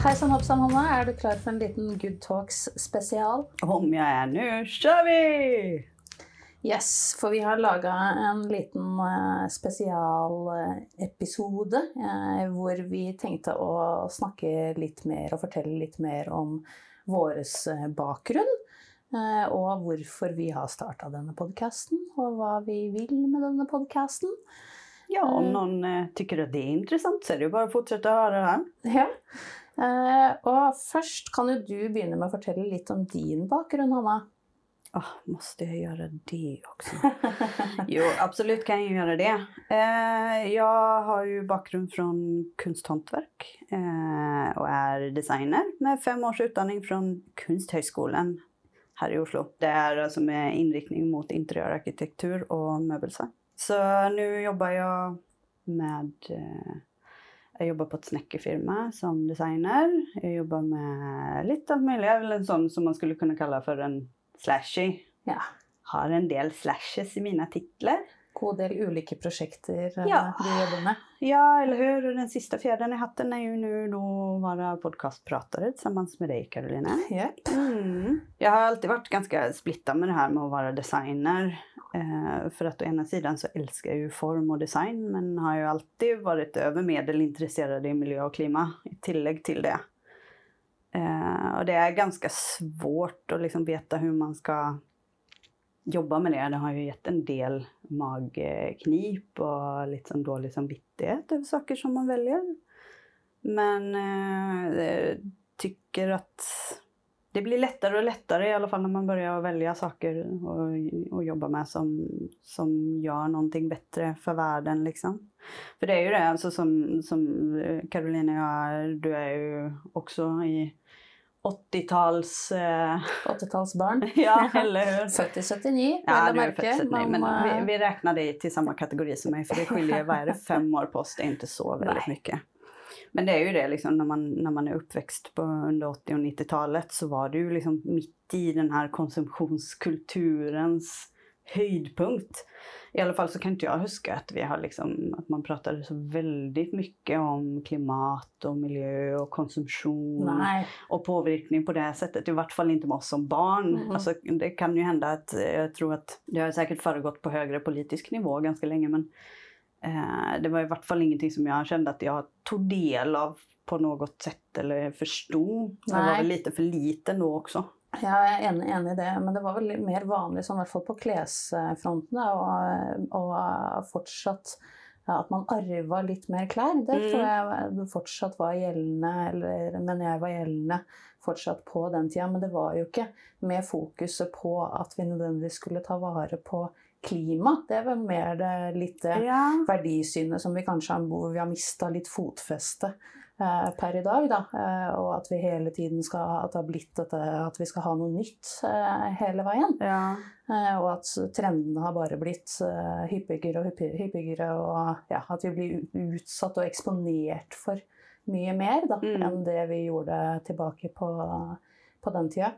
Hei sann, hopp sann, Hanna. Er du klar for en liten Good Talks spesial? Om jeg er nå, kjør vi! Yes, for vi har laga en liten uh, spesialepisode uh, hvor vi tenkte å snakke litt mer og fortelle litt mer om vår uh, bakgrunn. Uh, og hvorfor vi har starta denne podkasten, og hva vi vil med denne podkasten. Ja, om noen uh, tykker at det er interessant, så er det jo bare å fortsette å høre her. Ja. Uh, og først kan jo du begynne med å fortelle litt om din bakgrunn, Hanna. Åh, måste jeg gjøre det også? jo, absolutt kan jeg gjøre det. Eh, jeg har jo bakgrunn fra kunsthåndverk eh, og er designer med fem års utdanning fra Kunsthøgskolen her i Oslo. Det er altså med innriktning mot interiørarkitektur og møbeldesign. Så nå jobber jeg med eh, jeg jobber på et snekkerfirma som designer. Jeg jobber med litt alt mulig. Jeg er en sånn som man skulle kunne kalle for en slashy. Ja. Har en del slashes i mine titler. God del ulike prosjekter uh, Ja. du jobber med. Ja, eller hur? Och Den sista fjädern i hatt, er jo nå å være podkastprater sammen med deg, Caroline. Yep. Mm. Jeg har alltid vært ganske splitta med det her med å være designer. Eh, för att å ena sidan så älskar jag ju form och design men har ju alltid varit över medel i miljö och klima i tillägg till det. Eh, och det är ganska svårt att liksom veta hur man ska jobba med det. Det har ju gett en del magknip och litt sånn dårlig samvittighet över saker som man väljer. Men eh, tycker att det blir lättare och lättare i alla fall när man börjar välja saker och, och jobba med som, som gör någonting bättre för världen. Liksom. För det är ju det, alltså som, som eh, Caroline och jag, du är ju också i 80-tals... Eh, 80-tallsbarn. ja, eller hur? Født i 79, Ja, vel å merke. född 79, men eh, vi, vi det til samme kategori som meg, for det skiljer, det, fem år på oss, det er ikke så veldig Nej. Men det er jo det liksom når man, når man er uppväxt på under 80 og 90-tallet, så var det jo liksom mitt i den her konsumtionskulturens höjdpunkt. I alle fall så kan ikke jeg huske at, vi har liksom, at man pratet så veldig mye om klimat og miljø og konsumsjon Nei. og påvirkning på det settet. I hvert fall ikke med oss som barn. Mm -hmm. altså, det kan jo hende at jeg tror at det har sikkert foregått på høyere politisk nivå ganske lenge, men det var i vart fall ingenting som jag kände att jag tog del av på något sätt eller förstod. Jag var väl lite för liten då också. Ja, jeg er enig, enig i det, men det var vel mer vanlig, sånn, i hvert fall på klesfronten, og, og fortsatt ja, at man arva litt mer klær. Det Mm. tror jeg fortsatt var gjeldende, eller, men jeg var gjeldende fortsatt på den tida. Men det var jo ikke med fokuset på at vi nødvendigvis skulle ta vare på klima. Det var mer det litt det Ja. verdisynet som vi kanskje har, hvor vi har mista litt fotfeste eh, per i dag. Da. Eh, og at vi hele tiden skal at det har blitt dette, at vi skal ha noe nytt eh, hele veien. Ja. Eh, og at trendene har bare blitt eh, hyppigere og hyppigere. Og ja, at vi blir utsatt og eksponert for mye mer da, Mm. enn det vi gjorde tilbake på, på den tida.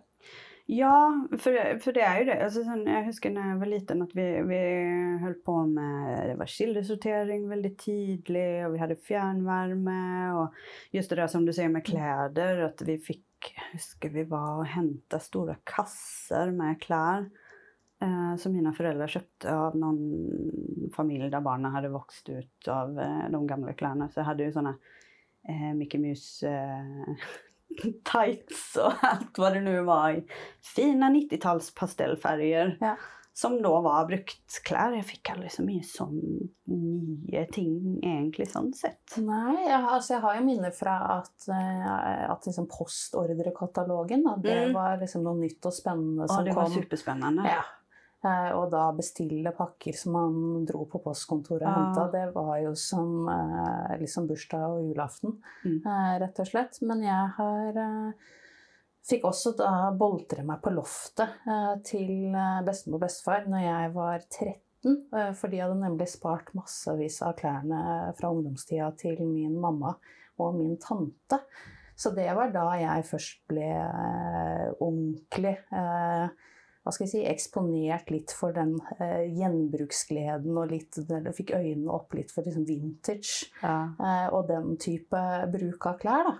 Ja, for, for, det er jo det. Altså, sånn, jeg husker da jeg var liten at vi, vi holdt på med det var kildesortering veldig tidlig, og vi hadde fjernvarme. Og just det der som du sier med klær, at vi fikk husker vi var og henta store kasser med klær. eh, som mine foreldre kjøpte av noen familie der barna hadde vokst ut av eh, de gamle klærne. Så jeg hadde jo sånne eh, Mickey Mus eh, tights och allt vad det nu var i fina 90-tals pastellfärger. Ja. Som då var bruktkläder. Jeg fikk aldri så mye sånn nye ting egentlig sånn sett. Nei, jeg, har- altså jeg har jo minner fra at, at liksom postordrekatalogen det Mm. var liksom noe nytt og spennende kom. Ja, det var kom. superspennende. Ja. Eh, Og da bestille pakker som man dro på postkontoret og ah. henta, det var jo som eh, liksom bursdag og julaften, Mm. eh, rett og slett. Men jeg har Fikk også da boltre meg på loftet til bestemor og bestefar når jeg var 13. eh, For de hadde nemlig spart massevis av klærne fra ungdomstida til min mamma og min tante. Så det var da jeg først ble ordentlig eh, hva skal jeg si, eksponert litt for den eh, gjenbruksgleden og litt, eller fikk øynene opp litt for liksom vintage Ja. eh, og den type bruk av klær. Da.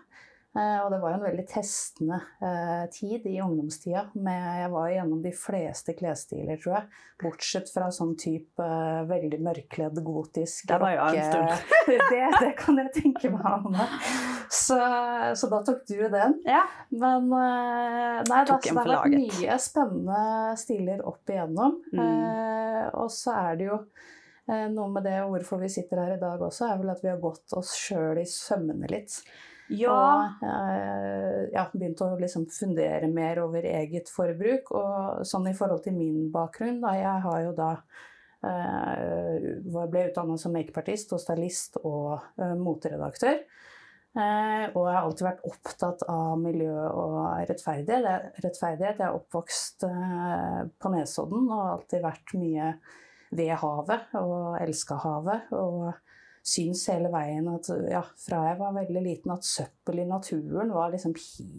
Eh, og det var jo en veldig testende eh, tid i ungdomstida. Med, jeg var gjennom de fleste klesstiler, tror jeg. Bortsett fra sånn type eh, veldig mørkledd, gotisk det var jo en stund. det, det kan jeg tenke meg om. Så, så da tok du den. Ja. Men eh, nei, da, så det har vært mye spennende stiler opp igjennom. Mm. Eh, og så er det jo eh, noe med det hvorfor vi sitter her i dag også, er vel at vi har gått oss sjøl i sømmene litt. Ja. Og eh, ja, begynt å liksom fundere mer over eget forbruk. Og sånn i forhold til min bakgrunn, da. Jeg har jo da eh, ble utdanna som makeupartist og stylist og eh, moteredaktør. Eh, og jeg har alltid vært opptatt av miljø og rettferdighet. Rettferdighet. jeg er oppvokst eh, på Nesodden og har alltid vært mye ved havet og elska havet. Og syns hele veien at ja, fra jeg var veldig liten at søppel i naturen var liksom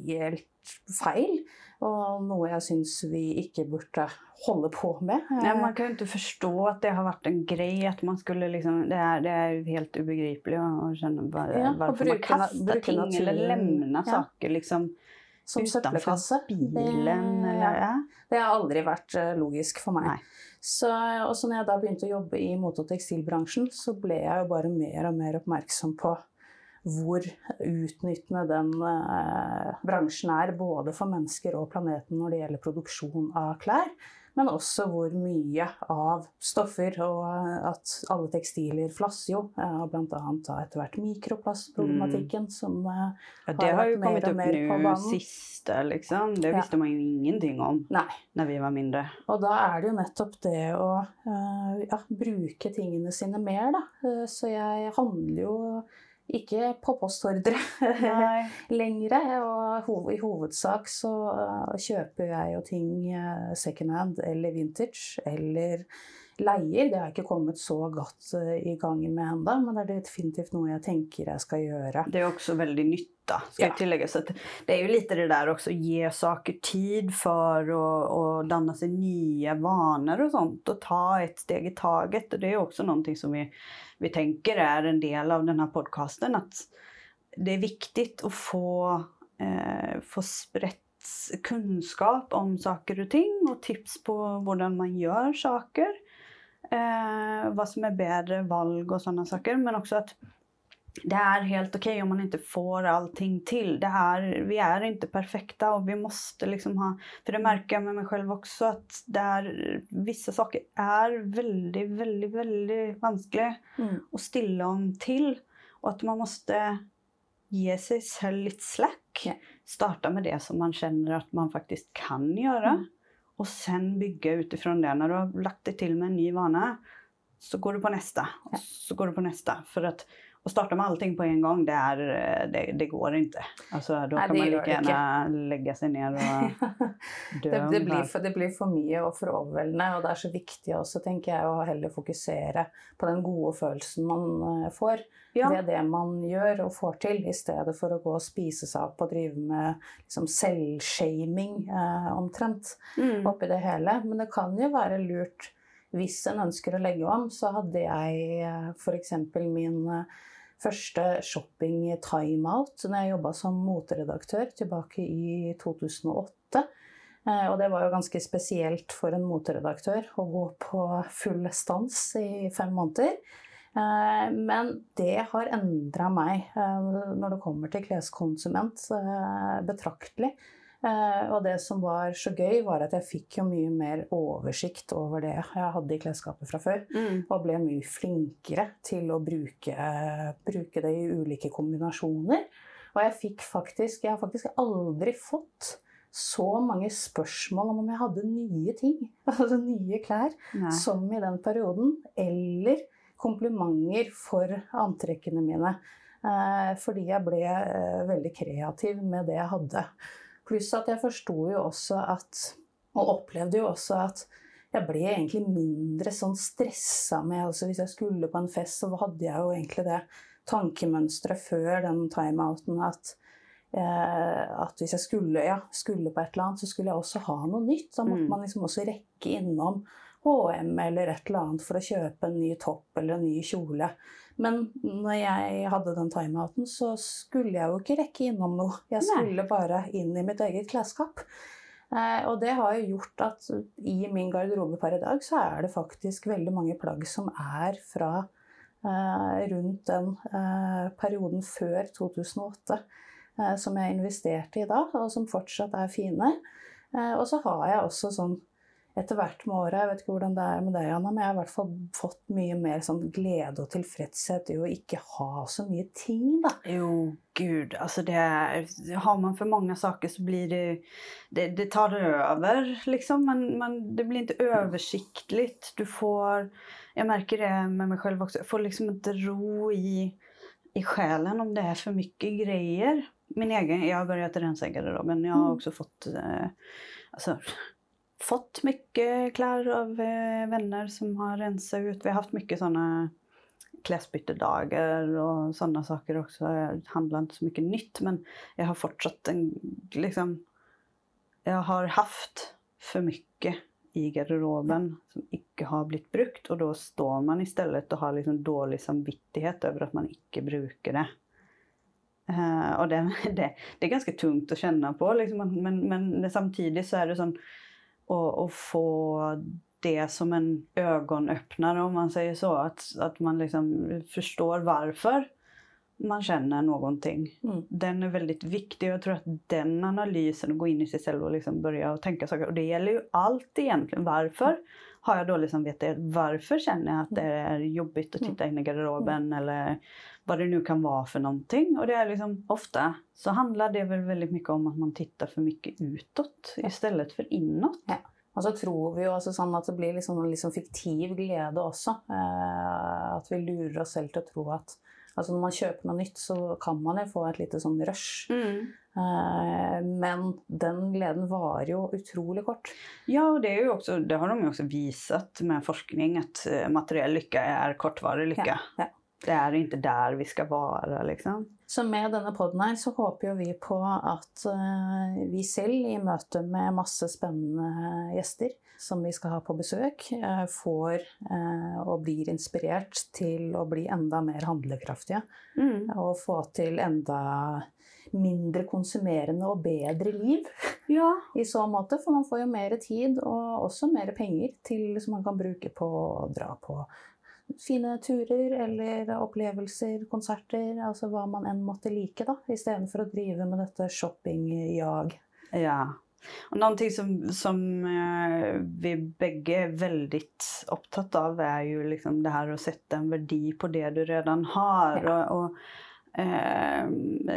helt feil. Og noe jeg syns vi ikke burde holde på med. Ja, man kan jo ikke forstå at det har vært en greie. At man skulle liksom, det, er, det er helt ubegripelig å skjønne bare, Ja, hvorfor man kaster ting ting eller naturen. lemner Ja. saker liksom Som søppelkasse. bilen. Det- Eller, ja. Det har aldri vært eh, logisk for meg. Så, og så når jeg da begynte å jobbe i mote- og tekstilbransjen, så ble jeg jo bare mer og mer oppmerksom på hvor utnyttende den eh, bransjen er, både for mennesker og planeten når det gjelder produksjon av klær. Men også hvor mye av stoffer, og at alle tekstiler flasser jo. og Blant annet da etter hvert mikroplastproblematikken som eh, Ja, det har har jo vært mer kommet og opp mer på nå sist, siste, liksom. Det Ja. visste man jo ingenting om Nei. når vi var mindre. Og da er det jo nettopp det å eh, ja, bruke tingene sine mer, da. Eh, så jeg handler jo ikke på postordre lenger. Og hov, i hovedsak så uh, kjøper jeg jo ting eh, second hand eller vintage eller leier. Det har jeg ikke kommet så godt eh, i gang med ennå, men det er definitivt noe jeg tenker jeg skal gjøre. Det er også veldig nytt, da. skal Ja. jeg tillegge. Så det er jo litt det der også gi saker tid for å, å danne seg nye vaner og sånt Og ta et steg i taget. Og det jo også noe som vi, vi tenker er en del av denne podkasten. Att det er viktig å få, eh, få spredt kunnskap om saker og ting og tips på hvordan man gjør saker. Eh, hva som er bedre valg och sådana saker. Men också att det er helt okej om man ikke får allting til. Det är, vi er ikke perfekte, og vi måste liksom ha, för det märker jag med meg selv også, at det er, vissa saker er veldig, veldig, veldig vanskelig Mm. å stille om til. Og at man måste ge seg selv litt slack. starte Starta med det som man kjenner at man faktisk kan gjøre. Mm. Och sen bygga utifrån det. Når du har lagt det til med en ny vane, så går du på neste, og så går du på neste. For att och starte med allting på en gang, det, er, det, det går ikke. Altså, da kan man like gjerne legge seg ned og dø. det, det, blir for, det blir for mye og for overveldende, og det er så viktig også, tenker jeg, å heller fokusere på den gode følelsen man eh, får Ja. ved det man gjør og får til, i stedet for å gå og spise seg opp og drive med liksom, selvshaming eh, omtrent Mm. oppi det hele. Men det kan jo være lurt hvis en ønsker å legge om. Så hadde jeg f.eks. min første shopping-timeout når jeg jobba som moteredaktør tilbake i 2008. Eh, Og det var jo ganske spesielt for en moteredaktør å gå på full stans i fem måneder. Eh, Men det har endra meg eh, når det kommer til kleskonsument betraktelig. Eh, Og det som var så gøy, var at jeg fikk jo mye mer oversikt over det jeg hadde i klesskapet fra før. Mm. Og ble mye flinkere til å bruke, bruke det i ulike kombinasjoner. Og jeg fikk faktisk Jeg har faktisk aldri fått så mange spørsmål om om jeg hadde nye ting, altså nye klær, Nei. som i den perioden. Eller komplimenter for antrekkene mine. Eh, fordi jeg ble eh, veldig kreativ med det jeg hadde. Pluss at jeg forsto jo også at Og opplevde jo også at jeg ble egentlig mindre sånn stressa med altså Hvis jeg skulle på en fest, så hadde jeg jo egentlig det tankemønsteret før den timeouten at eh, at hvis jeg skulle, ja, skulle på et eller annet, så skulle jeg også ha noe nytt. Da måtte Mm. man liksom også rekke innom HM eller et eller annet for å kjøpe en ny topp eller en ny kjole. Men når jeg hadde den timeouten, så skulle jeg jo ikke rekke innom noe. Jeg skulle bare inn i mitt eget klesskap. Eh, og det har jo gjort at i min garderobe per i dag så er det faktisk veldig mange plagg som er fra eh, rundt den eh, perioden før 2008 eh, som jeg investerte i da, og som fortsatt er fine. Eh, og så har jeg også sånn etter hvert med året, jeg vet ikke hvordan det er med deg, Anna, men jeg har i hvert fall fått mye mer sånn glede og tilfredshet i å ikke ha så mye ting, da. Jo, gud, altså det er Har man for mange saker, så blir det Det, det tar over, liksom. Men, men, det blir ikke oversiktlig. Du får Jeg merker det med meg selv også. Jeg får liksom ikke ro i, i sjelen om det er for mye greier. Min egen Jeg har begynt å rense garderoben. Jeg har mm. også fått eh, Altså fått mycket klær av venner vänner som har rensat ut. Vi har haft mycket sådana klesbyttedager och sådana saker också. Jag handlar inte så mycket nytt men jag har fortsatt en, liksom, jag har haft för mycket i garderoben som ikke har blitt brukt og da står man istället og har liksom dårlig samvittighet over at man ikke bruker det. Uh, og det, det, det, er ganske tungt å kjenne på, liksom, men, men samtidig så er det sånn och, och, få det som en ögonöppnare om man säger så. Att, att man liksom förstår varför man känner någonting. Mm. Den är väldigt viktig och jag tror att den analysen, att gå in i sig själv och liksom börja tänka saker. Och det gäller ju allt egentligen. Varför har jag liksom samvittighet? Varför känner jag att det är jobbigt att titte titta in i garderoben? Mm. Eller vad det nu kan vara för någonting. Och det är liksom, ofta så handlar det väl väldigt mycket om att man tittar för mycket utåt istället för inåt. Ja. Og så tror vi jo også sånn at det blir liksom en liksom fiktiv glede også. Eh, at vi lurer oss selv til å tro at altså når man kjøper noe nytt, så kan man jo få et lite sånn rush. Mm. Eh, men den gleden varer jo utrolig kort. Ja, og det, også, det har de jo også vist med forskning, at eh, materiell lykke er kortvarig lykke. Ja, ja. Det er ikke der vi skal være, liksom. Så med denne poden her så håper jo vi på at uh, vi selv i møte med masse spennende gjester som vi skal ha på besøk, uh, får uh, og blir inspirert til å bli enda mer handlekraftige. Mm. Og få til enda mindre konsumerende og bedre liv ja. i så måte. For man får jo mer tid og også mer penger til, som man kan bruke på å dra på fine turer eller opplevelser, konserter, altså hva man enn måtte like, da, istedenfor å drive med dette shoppingjag. Ja. Og ting som, som uh, vi begge er veldig opptatt av, er jo liksom det her å sette en verdi på det du allerede har. Ja. Og, og Eh,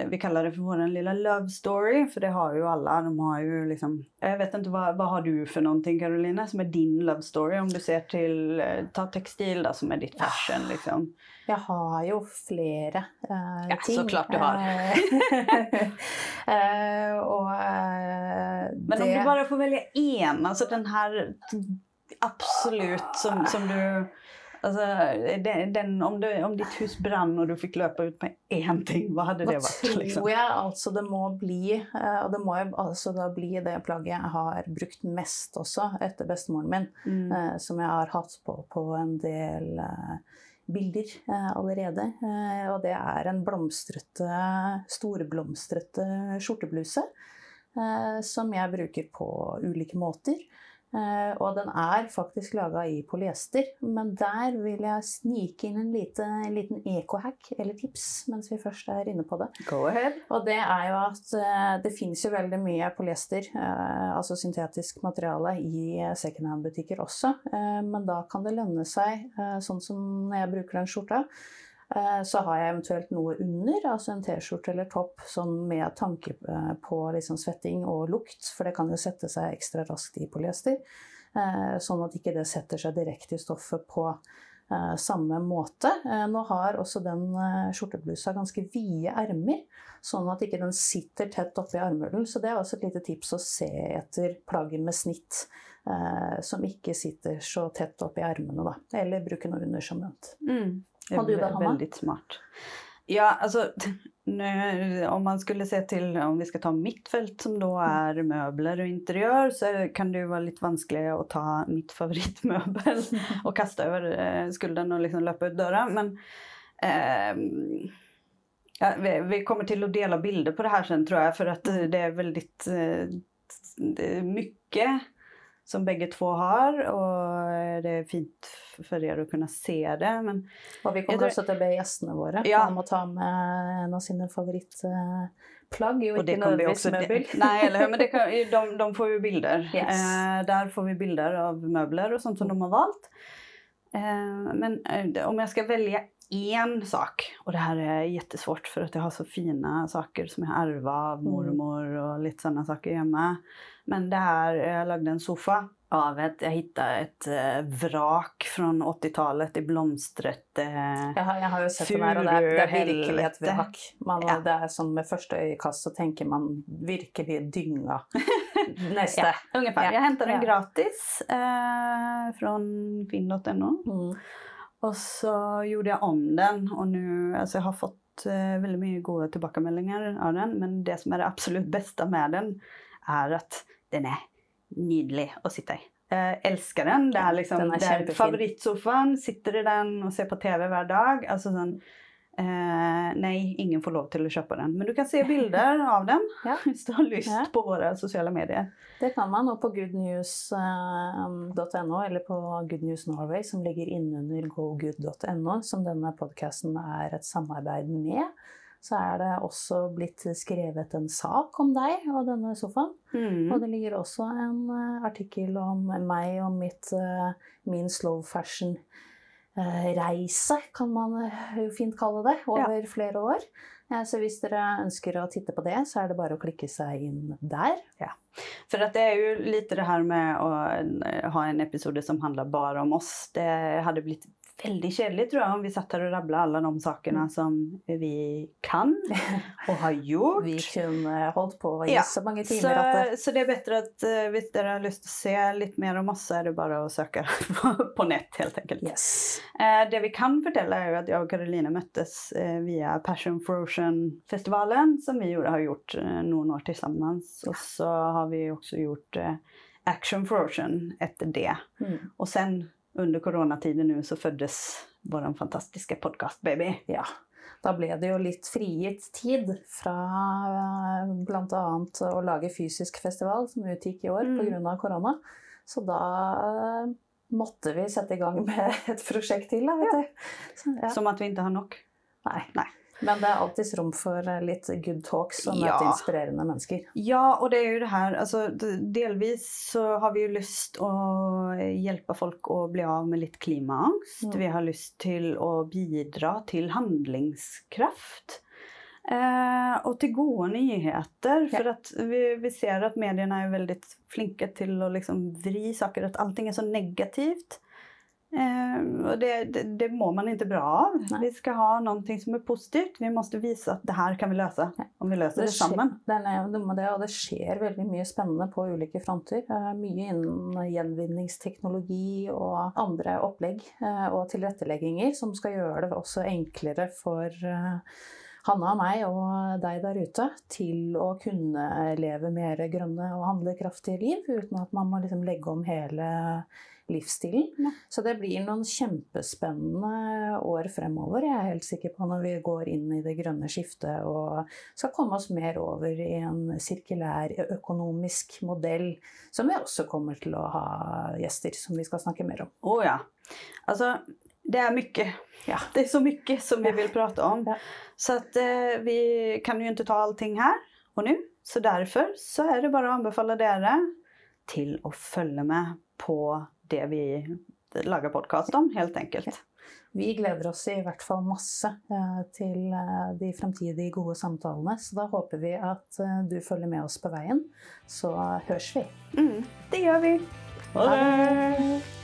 vi kaller det for vår lilla love story, for det har jo alle. De har jo liksom, jeg vet ikke, hva, hva har du for noe, Karoline, som er din love story? Om du ser til eh, Ta tekstil, da, som er ditt fashion, liksom. Jeg har jo flere uh, ja, ting. Så klart du har. uh, og uh, Men om det... du bare får velge én, altså den her absolutt som, som du Altså, den, om, du, om, ditt hus brann og du fikk løpe ut med én ting, hva hadde det vært? Liksom? tror jeg altså det må bli, eh, og det må altså da bli det plagget jeg har brukt mest også etter bestemoren min, mm. Eh, som jeg har hatt på på en del eh, bilder allerede. og det er en blomstrete, storblomstrete skjortebluse som jeg bruker på ulike måter. Uh, og den er faktisk laga i polyester. Men der vil jeg snike inn en, lite, liten eco-hack, eller tips, mens vi først er inne på det. Go ahead. Og det er jo at uh, det fins jo veldig mye polyester, uh, altså syntetisk materiale, i secondhand-butikker også. men da kan det lønne seg, sånn som når jeg bruker den skjorta, Eh, så har jeg eventuelt noe under, altså en T-skjorte eller topp sånn med tanke eh, på liksom svetting og lukt, for det kan jo sette seg ekstra raskt i polyester. Eh, sånn at ikke det setter seg direkte i stoffet på samme måte. Nå har også den skjorteblusa ganske vide ermer, sånn at ikke den sitter tett oppi armhulen. Så det er også et lite tips å se etter plagget med snitt som ikke sitter så tett oppi ermene, da. Eller bruke noe under som nevnt. Mm. Og du det, Hanna? Veldig smart. Ja, altså nu, Om man skulle se til Om vi skal ta mitt felt, som da er møbler og interiør, så kan det jo være litt vanskelig å ta mitt favorittmøbel og kaste over eh, skulderen og liksom løpe ut døra. Men eh, ja, vi, vi, kommer til å dele bilder på det her sen, tror jeg, for at det er veldig eh, mye som begge to har. Og det er fint for dere å kunne se det. Men og vi kommer også til å be gjestene våre ja. om å ta med en av sine favorittplagg. Jo ikke nødvendigvis møbel. Nei, eller, men kan, de, de, får jo bilder. Yes. Eh, der får vi bilder av møbler og sånt som de har valgt. Eh, men eh, om jeg skal velge én sak, og det her er jättesvårt for at jeg har så fine saker som jeg arva av mm. mormor og litt sånne saker hjemme. Men det her, jeg lagde en sofa av et Jeg hittet et uh, vrak fra 80-tallet i blomstret jeg, har, jeg har jo sett den her, og det det er virkelig et vrak. Man, ja. Det er sånn Med første øyekast så tenker man virkelig dynga. Neste. ja, ungefär. Ja. Jeg hentet den gratis eh, fra finn.no. Mm. Og så gjorde jeg om den, og nå Altså, jeg har fått uh, veldig mye gode tilbakemeldinger av den, men det som er det absolutt beste med den, er at den er nydelig å sitte i. Jeg elsker den. Det er liksom den er det er favorittsofaen. Sitter i den og ser på TV hver dag. Altså sånn eh, Nei, ingen får lov til å kjøpe den. Men du kan se bilder av den ja. hvis du har lyst ja. på våre sosiale medier. Det kan man. Og på goodnews.no, eh, eller på Good News Norway, som ligger innunder gogood.no, som denne podkasten er et samarbeid med så er det også blitt skrevet en sak om deg og denne sofaen. Mm. Og det ligger også en uh, artikkel om meg og mitt, uh, min slow fashion-reise, uh, kan man jo fint kalle det, over ja. flere år. Så hvis dere ønsker å titte på det, så er det bare å klikke seg inn der. Ja. For det er jo litt det her med å ha en episode som handler bare om oss. Det hadde blitt veldig kjedelig tror jeg om vi satt her og rabla alle de sakene mm. som vi kan og har gjort. vi kunne holdt på i ja. så mange timer. Så, det... så, det er bedre at uh, hvis dere har lyst til å se litt mer om oss, så er det bare å søke på, på nett, helt enkelt. Yes. Uh, det vi kan fortelle, er jo at jeg og Karoline møttes uh, via Passion for Ocean-festivalen, som vi gjorde, har gjort noen år til sammen. Og så har vi også gjort Action for Ocean etter det. Mm. Og sen under koronatiden nå så føddes vår fantastiske podkast-baby. Ja. Da ble det jo litt frigitt tid fra eh, bl.a. å lage fysisk festival, som utgikk i år mm. pga. korona. Så da eh, måtte vi sette i gang med et prosjekt til. Da, vet ja. Så, ja. Som at vi ikke har nok? Nei. Nei. Men det er alltids rom for eh, litt good talks og møte ja. inspirerende mennesker. Ja, og det er jo det her altså, Delvis så har vi jo lyst å hjelpe folk å bli av med litt klimaangst. Mm. Vi har lyst til å bidra til handlingskraft. Eh, og til gode nyheter. For at vi, vi, ser at mediene er veldig flinke til å liksom vri saker. At allting er så negativt. Eh, og det, det, det, må man ikke bra av. Nei. Vi skal ha noe som er positivt. Vi må vise at det her kan vi løse. Om vi løser det, det sammen. Det, og det skjer veldig mye spennende på ulike fronter. Eh, mye innen gjenvinningsteknologi og andre opplegg eh, og tilrettelegginger som skal gjøre det også enklere for Hanna og meg og deg der ute til å kunne leve mer grønne og handlekraftige liv uten at man må liksom legge om hele livsstilen. Ja. Så det blir noen kjempespennende år fremover, jeg er helt sikker på, når vi går inn i det grønne skiftet og skal komme oss mer over i en sirkulær økonomisk modell, som vi også kommer til å ha gjester som vi skal snakke mer om. Å oh, ja. Altså, det er mye. Ja. Det er så mye som vi vil prate om. Ja. Så at, eh, vi kan jo ikke ta allting her og nå. Så derfor så er det bare å anbefale dere til å følge med på det vi lager podkast om, helt enkelt. Vi gleder oss i hvert fall masse eh, til eh, de fremtidige gode samtalene. Så da håper vi at eh, du følger med oss på veien. Så høres vi. Mm, det gjør vi. Ha det!